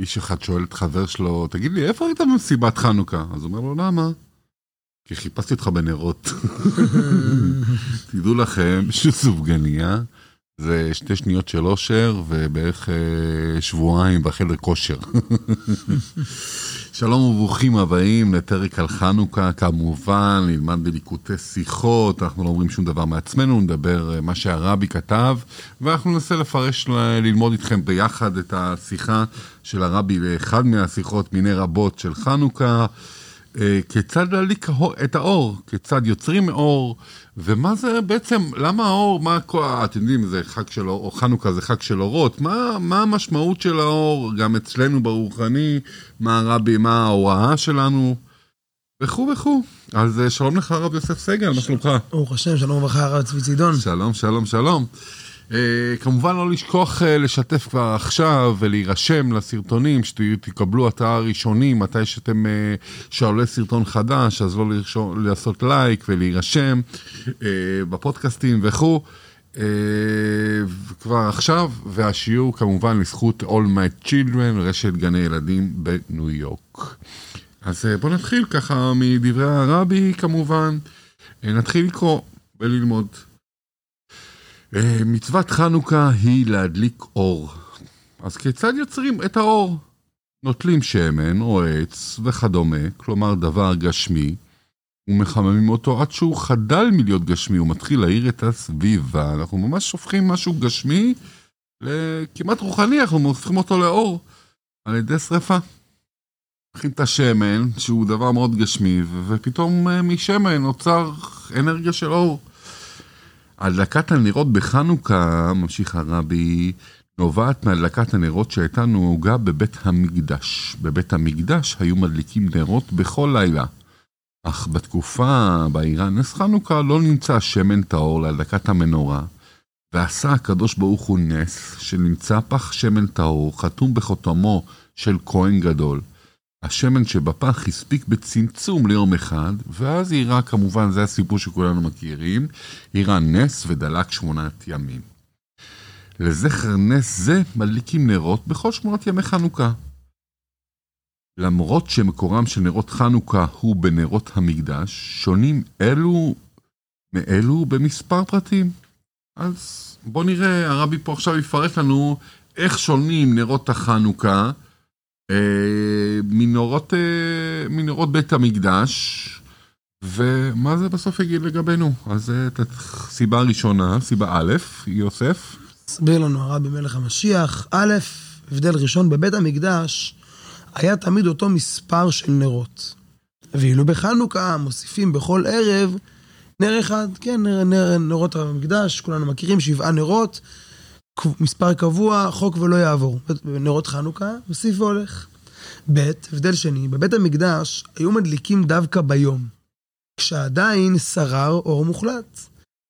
איש אחד שואל את חבר שלו, תגיד לי, איפה היית במסיבת חנוכה? אז הוא אומר לו, למה? כי חיפשתי אותך בנרות. תדעו לכם שסופגניה זה שתי שניות של אושר ובערך אה, שבועיים בחדר כושר. שלום וברוכים הבאים לפרק על חנוכה, כמובן, נלמד בליקוטי שיחות, אנחנו לא אומרים שום דבר מעצמנו, נדבר אה, מה שהרבי כתב, ואנחנו ננסה לפרש, ללמוד איתכם ביחד את השיחה של הרבי לאחד מהשיחות מיני רבות של חנוכה. אה, כיצד להדליק את האור, כיצד יוצרים אור, ומה זה בעצם, למה האור, מה, אתם יודעים, זה חג של אור, או חנוכה זה חג של אורות, מה, מה המשמעות של האור, גם אצלנו ברוחני, מה הרבי, מה ההוראה שלנו, וכו' וכו'. אז אה, שלום לך הרב יוסף סגל, מה שלומך? ברוך השם, שלום וברכה הרב צבי צידון. שלום, שלום, שלום. Uh, כמובן לא לשכוח uh, לשתף כבר עכשיו ולהירשם לסרטונים, שתקבלו התראה ראשונים, מתי שאתם, uh, שעולה סרטון חדש, אז לא לרשום, לעשות לייק ולהירשם בפודקאסטים וכו'. כבר עכשיו, והשיעור כמובן לזכות All My Children, רשת גני ילדים בניו יורק. אז בואו נתחיל ככה מדברי הרבי כמובן, נתחיל לקרוא וללמוד. אה, מצוות חנוכה היא להדליק אור. אז כיצד יוצרים את האור? נוטלים שמן או עץ וכדומה, כלומר דבר גשמי, ומחממים אותו עד שהוא חדל מלהיות גשמי, הוא מתחיל להאיר את הסביבה. אנחנו ממש הופכים משהו גשמי לכמעט רוחני, אנחנו הופכים אותו לאור על ידי שרפה. לוקחים את השמן, שהוא דבר מאוד גשמי, ופתאום אה, משמן נוצר אנרגיה של אור. הדלקת הנרות בחנוכה, ממשיך הרבי, נובעת מהדלקת הנרות שהייתה נהוגה בבית המקדש. בבית המקדש היו מדליקים נרות בכל לילה. אך בתקופה בעירה נס חנוכה לא נמצא שמן טהור להדלקת המנורה, ועשה הקדוש ברוך הוא נס שנמצא פח שמן טהור חתום בחותמו של כהן גדול. השמן שבפח הספיק בצמצום ליום אחד, ואז אירע כמובן, זה הסיפור שכולנו מכירים, אירע נס ודלק שמונת ימים. לזכר נס זה מדליקים נרות בכל שמונת ימי חנוכה. למרות שמקורם של נרות חנוכה הוא בנרות המקדש, שונים אלו מאלו במספר פרטים. אז בואו נראה, הרבי פה עכשיו יפרט לנו איך שונים נרות החנוכה אה, מנורות, אה, מנורות בית המקדש, ומה זה בסוף יגיד לגבינו? אז אה, את הסיבה הראשונה, סיבה א', יוסף. הסביר לנו הרבי מלך המשיח, א', הבדל ראשון, בבית המקדש היה תמיד אותו מספר של נרות. ואילו בחנוכה מוסיפים בכל ערב נר אחד, כן, נר, נר, נרות המקדש, כולנו מכירים, שבעה נרות, מספר קבוע, חוק ולא יעבור. נרות חנוכה, מוסיף והולך. ב', הבדל שני, בבית המקדש היו מדליקים דווקא ביום, כשעדיין שרר אור מוחלט.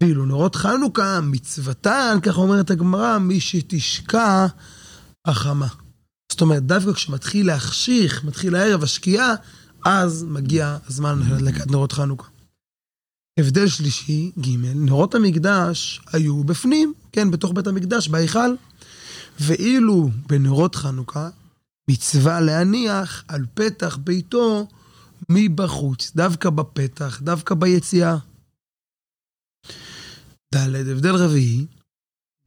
ואילו נרות חנוכה, מצוותן, כך אומרת הגמרא, מי שתשקע החמה. זאת אומרת, דווקא כשמתחיל להחשיך, מתחיל הערב, השקיעה, אז מגיע הזמן להדלקת נרות חנוכה. הבדל שלישי, ג', נרות המקדש היו בפנים, כן, בתוך בית המקדש, בהיכל. ואילו בנרות חנוכה, מצווה להניח על פתח ביתו מבחוץ, דווקא בפתח, דווקא ביציאה. ד', הבדל רביעי,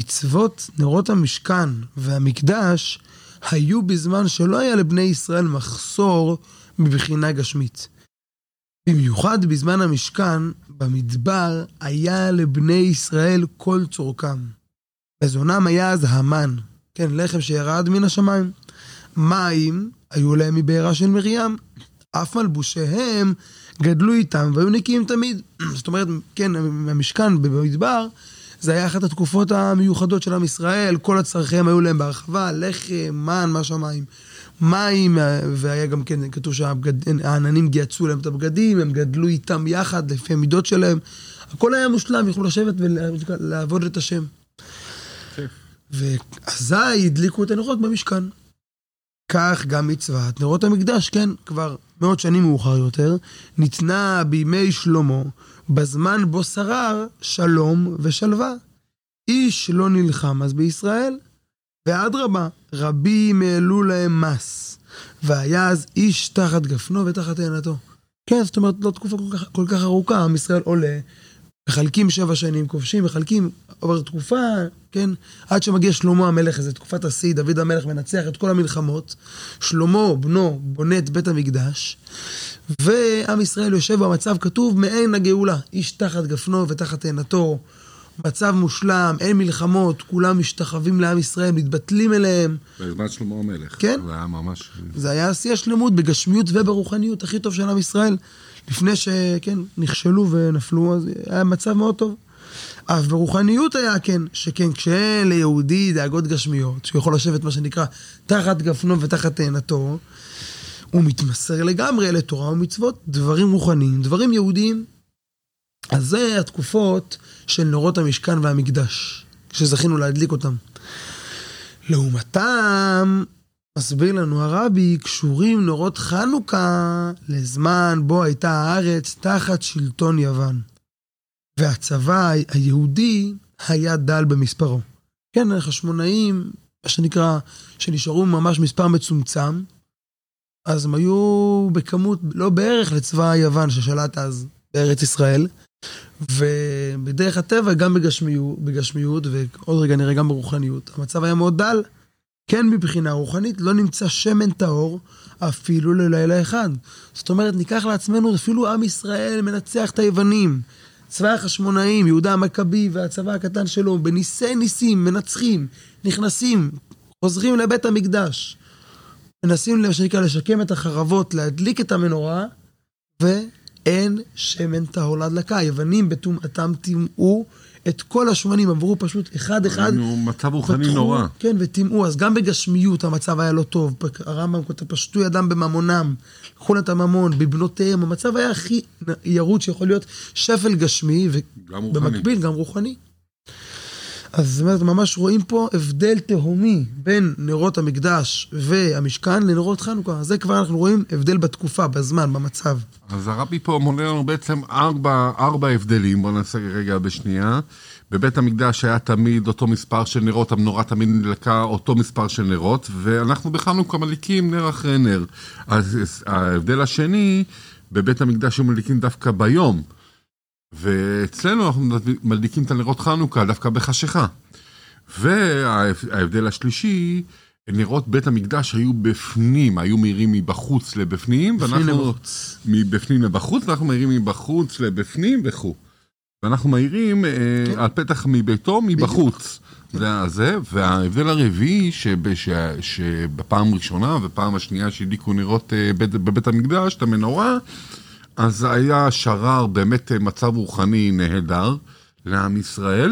מצוות נרות המשכן והמקדש היו בזמן שלא היה לבני ישראל מחסור מבחינה גשמית. במיוחד בזמן המשכן, במדבר, היה לבני ישראל כל צורכם. מזונם היה אז המן, כן, לחם שירד מן השמיים. מים היו להם מבעירה של מרים. אף מלבושיהם גדלו איתם והיו נקיים תמיד. זאת אומרת, כן, המשכן במדבר, זה היה אחת התקופות המיוחדות של עם ישראל, כל הצרכיהם היו להם בהרחבה, לחם, מן מהשמיים. מים, והיה גם כן, כתוב שהעננים גייצו להם את הבגדים, הם גדלו איתם יחד לפי המידות שלהם. הכל היה מושלם, יכלו לשבת ולעבוד את השם. ואזי הדליקו את הנרות במשכן. כך גם מצוות נרות המקדש, כן, כבר מאות שנים מאוחר יותר, ניתנה בימי שלמה, בזמן בו שרר שלום ושלווה. איש לא נלחם אז בישראל, ואדרבה, רבים העלו להם מס, והיה אז איש תחת גפנו ותחת תאנתו. כן, זאת אומרת, לא תקופה כל כך, כל כך ארוכה, עם ישראל עולה, מחלקים שבע שנים, כובשים, מחלקים, עוברת תקופה, כן, עד שמגיע שלמה המלך, איזה תקופת השיא, דוד המלך מנצח את כל המלחמות, שלמה, בנו, בונה את בית המקדש, ועם ישראל יושב במצב כתוב מעין הגאולה, איש תחת גפנו ותחת תאנתו, מצב מושלם, אין מלחמות, כולם משתחווים לעם ישראל, מתבטלים אליהם. בזמן שלמה המלך. כן. זה היה ממש... זה היה שיא השלמות בגשמיות וברוחניות הכי טוב של עם ישראל. לפני שכן, נכשלו ונפלו, אז היה מצב מאוד טוב. אף ברוחניות היה כן, שכן, כשאין ליהודי דאגות גשמיות, שהוא יכול לשבת מה שנקרא תחת גפנו ותחת תאנתו, הוא מתמסר לגמרי לתורה ומצוות, דברים רוחניים, דברים יהודיים. אז זה התקופות של נרות המשכן והמקדש, שזכינו להדליק אותם. לעומתם, מסביר לנו הרבי, קשורים נרות חנוכה לזמן בו הייתה הארץ תחת שלטון יוון. והצבא היהודי היה דל במספרו. כן, החשמונאים, מה שנקרא, שנשארו ממש מספר מצומצם, אז הם היו בכמות, לא בערך לצבא היוון ששלט אז בארץ ישראל, ובדרך הטבע גם בגשמיות, בגשמיות, ועוד רגע נראה גם ברוחניות, המצב היה מאוד דל. כן מבחינה רוחנית, לא נמצא שמן טהור אפילו ללילה אחד. זאת אומרת, ניקח לעצמנו, אפילו עם ישראל מנצח את היוונים. צבא החשמונאים, יהודה המכבי והצבא הקטן שלו, בניסי ניסים, מנצחים, נכנסים, חוזרים לבית המקדש. מנסים, מה שנקרא, לשקם את החרבות, להדליק את המנורה, ואין שמן טהור להדלקה. היוונים בטומאתם טימאו את כל השמנים, עברו פשוט אחד-אחד. מצב רוחני נורא. כן, וטימאו. אז גם בגשמיות המצב היה לא טוב. הרמב"ם כותב, פשטו ידם בממונם, לקחו להם את הממון, בבנותיהם. המצב היה הכי ירוד שיכול להיות שפל גשמי, ובמקביל גם רוחני. אז אומרת, ממש רואים פה הבדל תהומי בין נרות המקדש והמשכן לנרות חנוכה. זה כבר אנחנו רואים הבדל בתקופה, בזמן, במצב. אז הרבי פה מונה לנו בעצם ארבע, ארבע הבדלים, בואו נעשה רגע בשנייה. בבית המקדש היה תמיד אותו מספר של נרות, המנורה תמיד נדלקה אותו מספר של נרות, ואנחנו בחנוכה מדליקים נר אחרי נר. אז ההבדל השני, בבית המקדש הם מדליקים דווקא ביום. ואצלנו אנחנו מדליקים את הנרות חנוכה דווקא בחשיכה. וההבדל השלישי, נרות בית המקדש היו בפנים, היו מאירים מבחוץ לבפנים, ואנחנו מבפנים לבחוץ, ואנחנו מאירים מבחוץ לבפנים וכו'. ואנחנו מאירים כן. על פתח מביתו מבחוץ. זה זה, וההבדל הרביעי, שבפעם ראשונה ופעם השנייה שהדליקו נרות בבית המקדש, את המנורה, אז היה שרר באמת מצב רוחני נהדר לעם ישראל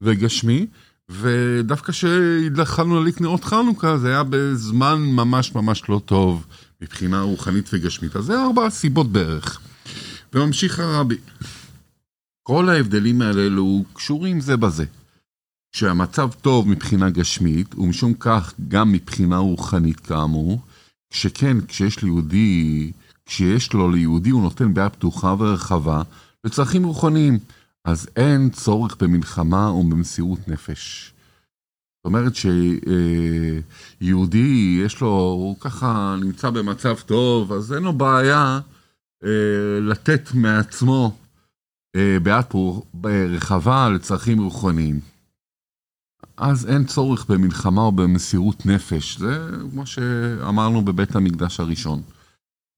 וגשמי, ודווקא כשהתחלנו להדליק נרות חנוכה, זה היה בזמן ממש ממש לא טוב מבחינה רוחנית וגשמית. אז זה ארבע סיבות בערך. וממשיך הרבי. כל ההבדלים האלו קשורים זה בזה. שהמצב טוב מבחינה גשמית, ומשום כך גם מבחינה רוחנית כאמור, שכן, כשיש ליהודי... כשיש לו ליהודי הוא נותן בעיה פתוחה ורחבה לצרכים רוחניים, אז אין צורך במלחמה ובמסירות נפש. זאת אומרת שיהודי, יש לו, הוא ככה נמצא במצב טוב, אז אין לו בעיה אה, לתת מעצמו אה, בעיה רחבה לצרכים רוחניים. אז אין צורך במלחמה או במסירות נפש, זה כמו שאמרנו בבית המקדש הראשון.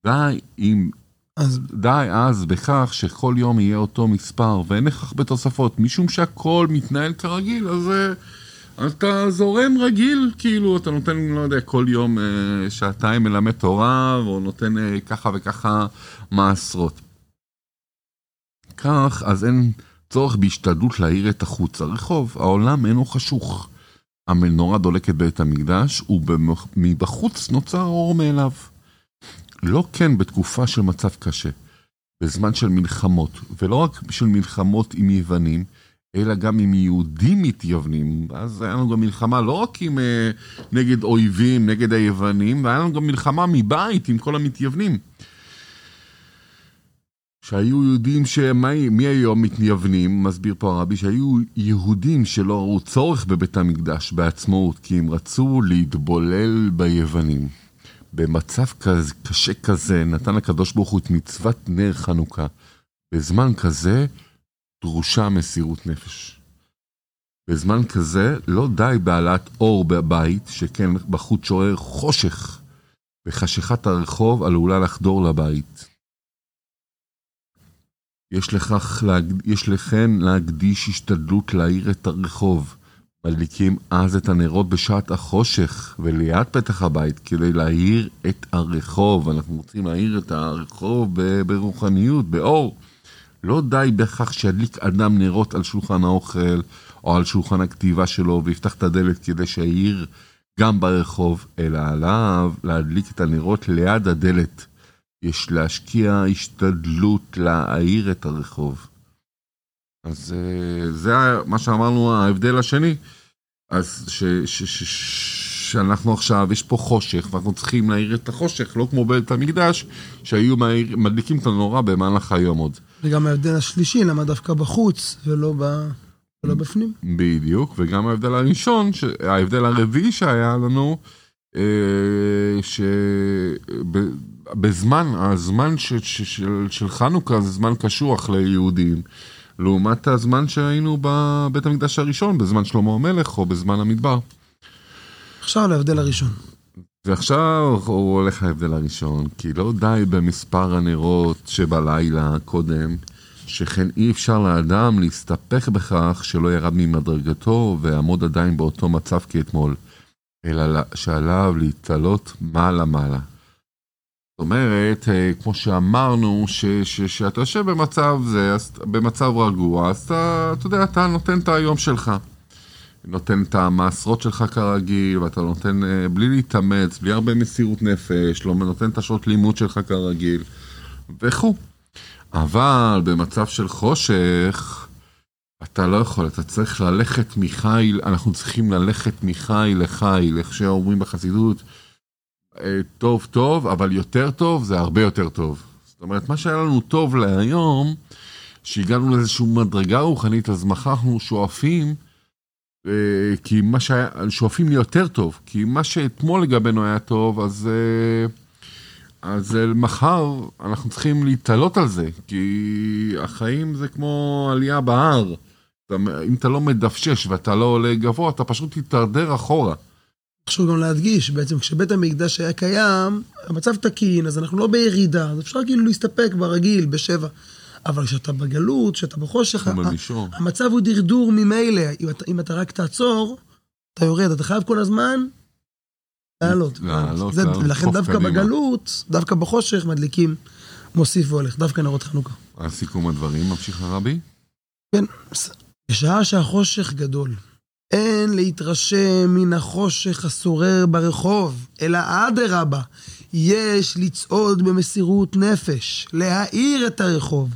די אם... אז די אז בכך שכל יום יהיה אותו מספר, ואין לכך בתוספות, משום שהכל מתנהל כרגיל, אז, אז אתה זורם רגיל, כאילו, אתה נותן, לא יודע, כל יום אה, שעתיים מלמד תורה, או נותן אה, ככה וככה מעשרות. כך, אז אין צורך בהשתדלות להאיר את החוץ. הרחוב, העולם אינו חשוך. המנורה דולקת בית המקדש, ומבחוץ נוצר אור מאליו. לא כן בתקופה של מצב קשה, בזמן של מלחמות, ולא רק של מלחמות עם יוונים, אלא גם עם יהודים מתייוונים. אז היה לנו גם מלחמה לא רק עם, אה, נגד אויבים, נגד היוונים, והיה לנו גם מלחמה מבית עם כל המתייוונים. שהיו יהודים שמי היום מתייוונים, מסביר פה הרבי, שהיו יהודים שלא ראו צורך בבית המקדש בעצמאות, כי הם רצו להתבולל ביוונים. במצב כזה, קשה כזה נתן הקדוש ברוך הוא את מצוות נר חנוכה. בזמן כזה דרושה מסירות נפש. בזמן כזה לא די בהעלאת אור בבית, שכן בחוץ שוער חושך, וחשכת הרחוב עלולה לחדור לבית. יש לכך, יש לכן להקדיש השתדלות להאיר את הרחוב. מדליקים אז את הנרות בשעת החושך וליד פתח הבית כדי להאיר את הרחוב. אנחנו רוצים להאיר את הרחוב ברוחניות, באור. לא די בכך שידליק אדם נרות על שולחן האוכל או על שולחן הכתיבה שלו ויפתח את הדלת כדי שיאיר גם ברחוב, אלא עליו להדליק את הנרות ליד הדלת. יש להשקיע השתדלות להאיר את הרחוב. אז אה, זה מה שאמרנו, ההבדל השני. אז ש, ש, ש, ש, שאנחנו עכשיו, יש פה חושך, ואנחנו צריכים להאיר את החושך, לא כמו בית המקדש, שהיו מאיר, מדליקים את הנורא במהלך היום עוד. וגם ההבדל השלישי, למה דווקא בחוץ ולא, ב... ולא בפנים. בדיוק, וגם ההבדל הראשון, ההבדל הרביעי שהיה לנו, אה, שבזמן, הזמן ש, ש, של, של חנוכה זה זמן קשוח ליהודים. לעומת הזמן שהיינו בבית המקדש הראשון, בזמן שלמה המלך או בזמן המדבר. עכשיו להבדל הראשון. ועכשיו הוא הולך להבדל הראשון, כי לא די במספר הנרות שבלילה קודם, שכן אי אפשר לאדם להסתפק בכך שלא ירד ממדרגתו ויעמוד עדיין באותו מצב כאתמול, אלא שעליו להתעלות מעלה-מעלה. זאת אומרת, אה, כמו שאמרנו, שאתה יושב במצב זה, במצב רגוע, אז אתה, אתה יודע, אתה נותן את היום שלך. נותן את המעשרות שלך כרגיל, ואתה נותן אה, בלי להתאמץ, בלי הרבה מסירות נפש, לא נותן את השעות לימוד שלך כרגיל, וכו'. אבל במצב של חושך, אתה לא יכול, אתה צריך ללכת מחיל, אנחנו צריכים ללכת מחיל לחיל, איך שאומרים בחסידות, טוב טוב, אבל יותר טוב זה הרבה יותר טוב. זאת אומרת, מה שהיה לנו טוב להיום, שהגענו לאיזושהי מדרגה רוחנית, אז מחר אנחנו שואפים, אה, כי מה שהיה, שואפים ליותר טוב, כי מה שאתמול לגבינו היה טוב, אז, אה, אז מחר אנחנו צריכים להתעלות על זה, כי החיים זה כמו עלייה בהר. אם אתה לא מדפשש ואתה לא עולה גבוה, אתה פשוט תתדרדר אחורה. חשוב גם להדגיש, בעצם כשבית המקדש היה קיים, המצב תקין, אז אנחנו לא בירידה, אז אפשר כאילו להסתפק ברגיל, בשבע. אבל כשאתה בגלות, כשאתה בחושך, המצב הוא דרדור ממילא. אם, אם אתה רק תעצור, אתה יורד, אתה חייב כל הזמן לעלות. לעלות, לעלות. ולכן דווקא קדימה. בגלות, דווקא בחושך, מדליקים מוסיף והולך, דווקא נרות חנוכה. על סיכום הדברים, ממשיך הרבי? כן, בשעה שהחושך גדול. אין להתרשם מן החושך השורר ברחוב, אלא אדרבה, יש לצעוד במסירות נפש, להאיר את הרחוב,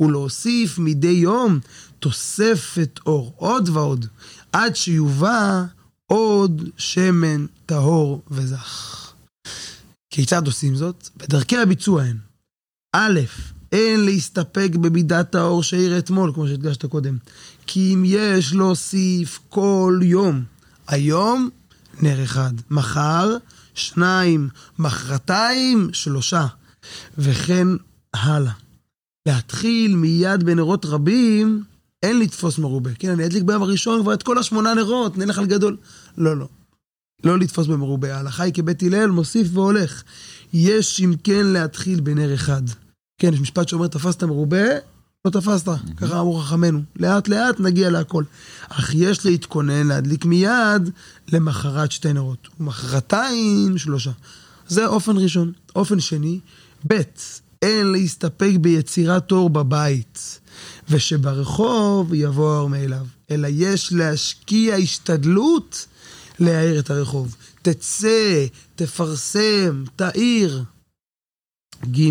ולהוסיף מדי יום תוספת אור, עוד ועוד, עד שיובא עוד שמן טהור וזך. כיצד עושים זאת? בדרכי הביצוע הן. א', אין להסתפק במידת האור שהעיר אתמול, כמו שהדגשת קודם. כי אם יש להוסיף כל יום, היום נר אחד, מחר שניים, מחרתיים שלושה, וכן הלאה. להתחיל מיד בנרות רבים, אין לתפוס מרובה. כן, אני אדליק ביום הראשון כבר את כל השמונה נרות, נלך על גדול. לא, לא. לא לתפוס במרובה. ההלכה היא כבית הלל, מוסיף והולך. יש אם כן להתחיל בנר אחד. כן, יש משפט שאומר, תפסת מרובה, לא תפסת, ככה אמרו חכמינו. לאט לאט נגיע להכל. אך יש להתכונן להדליק מיד למחרת שתי נרות, ומחרתיים שלושה. זה אופן ראשון. אופן שני, ב', אין להסתפק ביצירת אור בבית, ושברחוב יבוא האור מאליו, אלא יש להשקיע השתדלות להאיר את הרחוב. תצא, תפרסם, תאיר. ג'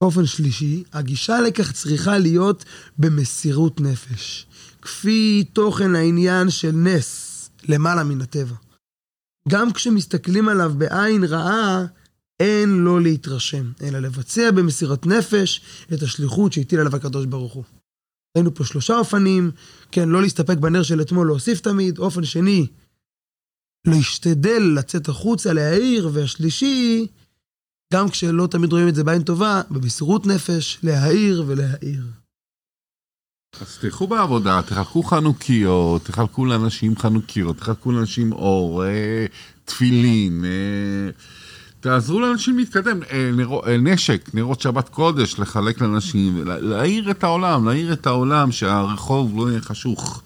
באופן שלישי, הגישה לכך צריכה להיות במסירות נפש. כפי תוכן העניין של נס, למעלה מן הטבע. גם כשמסתכלים עליו בעין רעה, אין לו להתרשם, אלא לבצע במסירת נפש את השליחות שהטיל עליו הקדוש ברוך הוא. ראינו פה שלושה אופנים, כן, לא להסתפק בנר של אתמול, להוסיף תמיד. אופן שני, להשתדל לצאת החוצה, להעיר, והשלישי, גם כשלא תמיד רואים את זה בעין טובה, במסירות נפש, להעיר ולהעיר. אז תלכו בעבודה, תחלקו חנוכיות, תחלקו לאנשים חנוכיות, תחלקו לאנשים אור, אה, תפילין, אה, תעזרו לאנשים להתקדם, אה, נשק, נרות שבת קודש, לחלק לאנשים, לה, להאיר את העולם, להאיר את העולם, שהרחוב לא יהיה חשוך.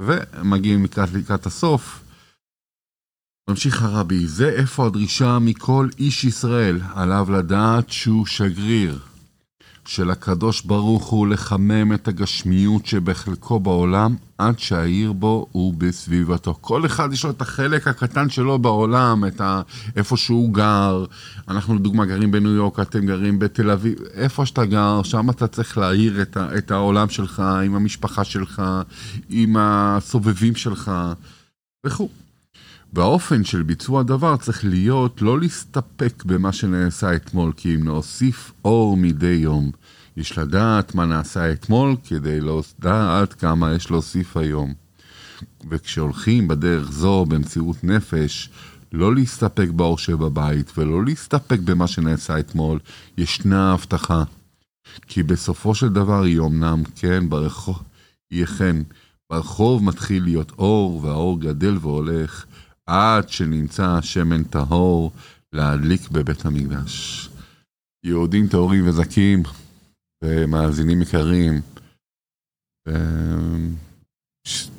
ומגיעים לקראת הסוף. ממשיך הרבי, זה איפה הדרישה מכל איש ישראל, עליו לדעת שהוא שגריר. של הקדוש ברוך הוא לחמם את הגשמיות שבחלקו בעולם עד שהעיר בו הוא בסביבתו. כל אחד יש לו את החלק הקטן שלו בעולם, את ה... איפה שהוא גר. אנחנו לדוגמה גרים בניו יורק, אתם גרים בתל אביב. איפה שאתה גר, שם אתה צריך להעיר את, ה... את העולם שלך, עם המשפחה שלך, עם הסובבים שלך וכו'. באופן של ביצוע הדבר צריך להיות לא להסתפק במה שנעשה אתמול, כי אם להוסיף אור מדי יום. יש לדעת מה נעשה אתמול כדי לדעת כמה יש להוסיף היום. וכשהולכים בדרך זו במציאות נפש, לא להסתפק באור שבבית ולא להסתפק במה שנעשה אתמול, ישנה הבטחה. כי בסופו של דבר היא אמנם, כן, ברחוב, יהיה כן, ברחוב מתחיל להיות אור, והאור גדל והולך, עד שנמצא שמן טהור להדליק בבית המקדש. יהודים טהורים וזכים ומאזינים יקרים,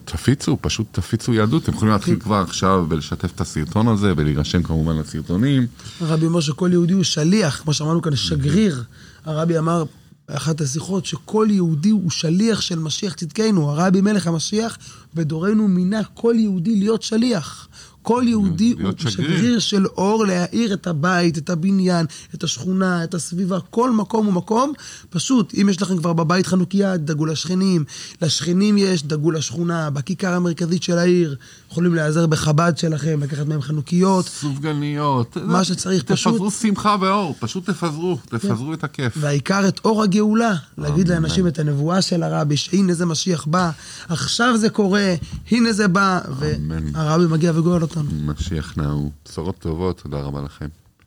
תפיצו, פשוט תפיצו יהדות, אתם יכולים להתחיל כבר עכשיו ולשתף את הסרטון הזה ולהירשם כמובן לסרטונים. הרבי אומר שכל יהודי הוא שליח, כמו שאמרנו כאן, שגריר. הרבי אמר באחת השיחות שכל יהודי הוא שליח של משיח צדקנו. הרבי מלך המשיח בדורנו מינה כל יהודי להיות שליח. כל יהודי הוא שגריר. של אור להאיר את הבית, את הבניין, את השכונה, את הסביבה, כל מקום ומקום. פשוט, אם יש לכם כבר בבית חנוכיה, דאגו לשכנים. לשכנים יש, דאגו לשכונה, בכיכר המרכזית של העיר. יכולים להיעזר בחב"ד שלכם, לקחת מהם חנוכיות. סופגניות. מה שצריך, פשוט. תפזרו שמחה ואור, פשוט תפזרו, תפזרו את הכיף. והעיקר את אור הגאולה, להגיד. לאנשים את הנבואה של הרבי, שהנה זה משיח בא, עכשיו זה קורה, הנה זה בא. והרבי מגיע וגואל אותנו. משיח נאו. בשורות טובות, תודה רבה לכם.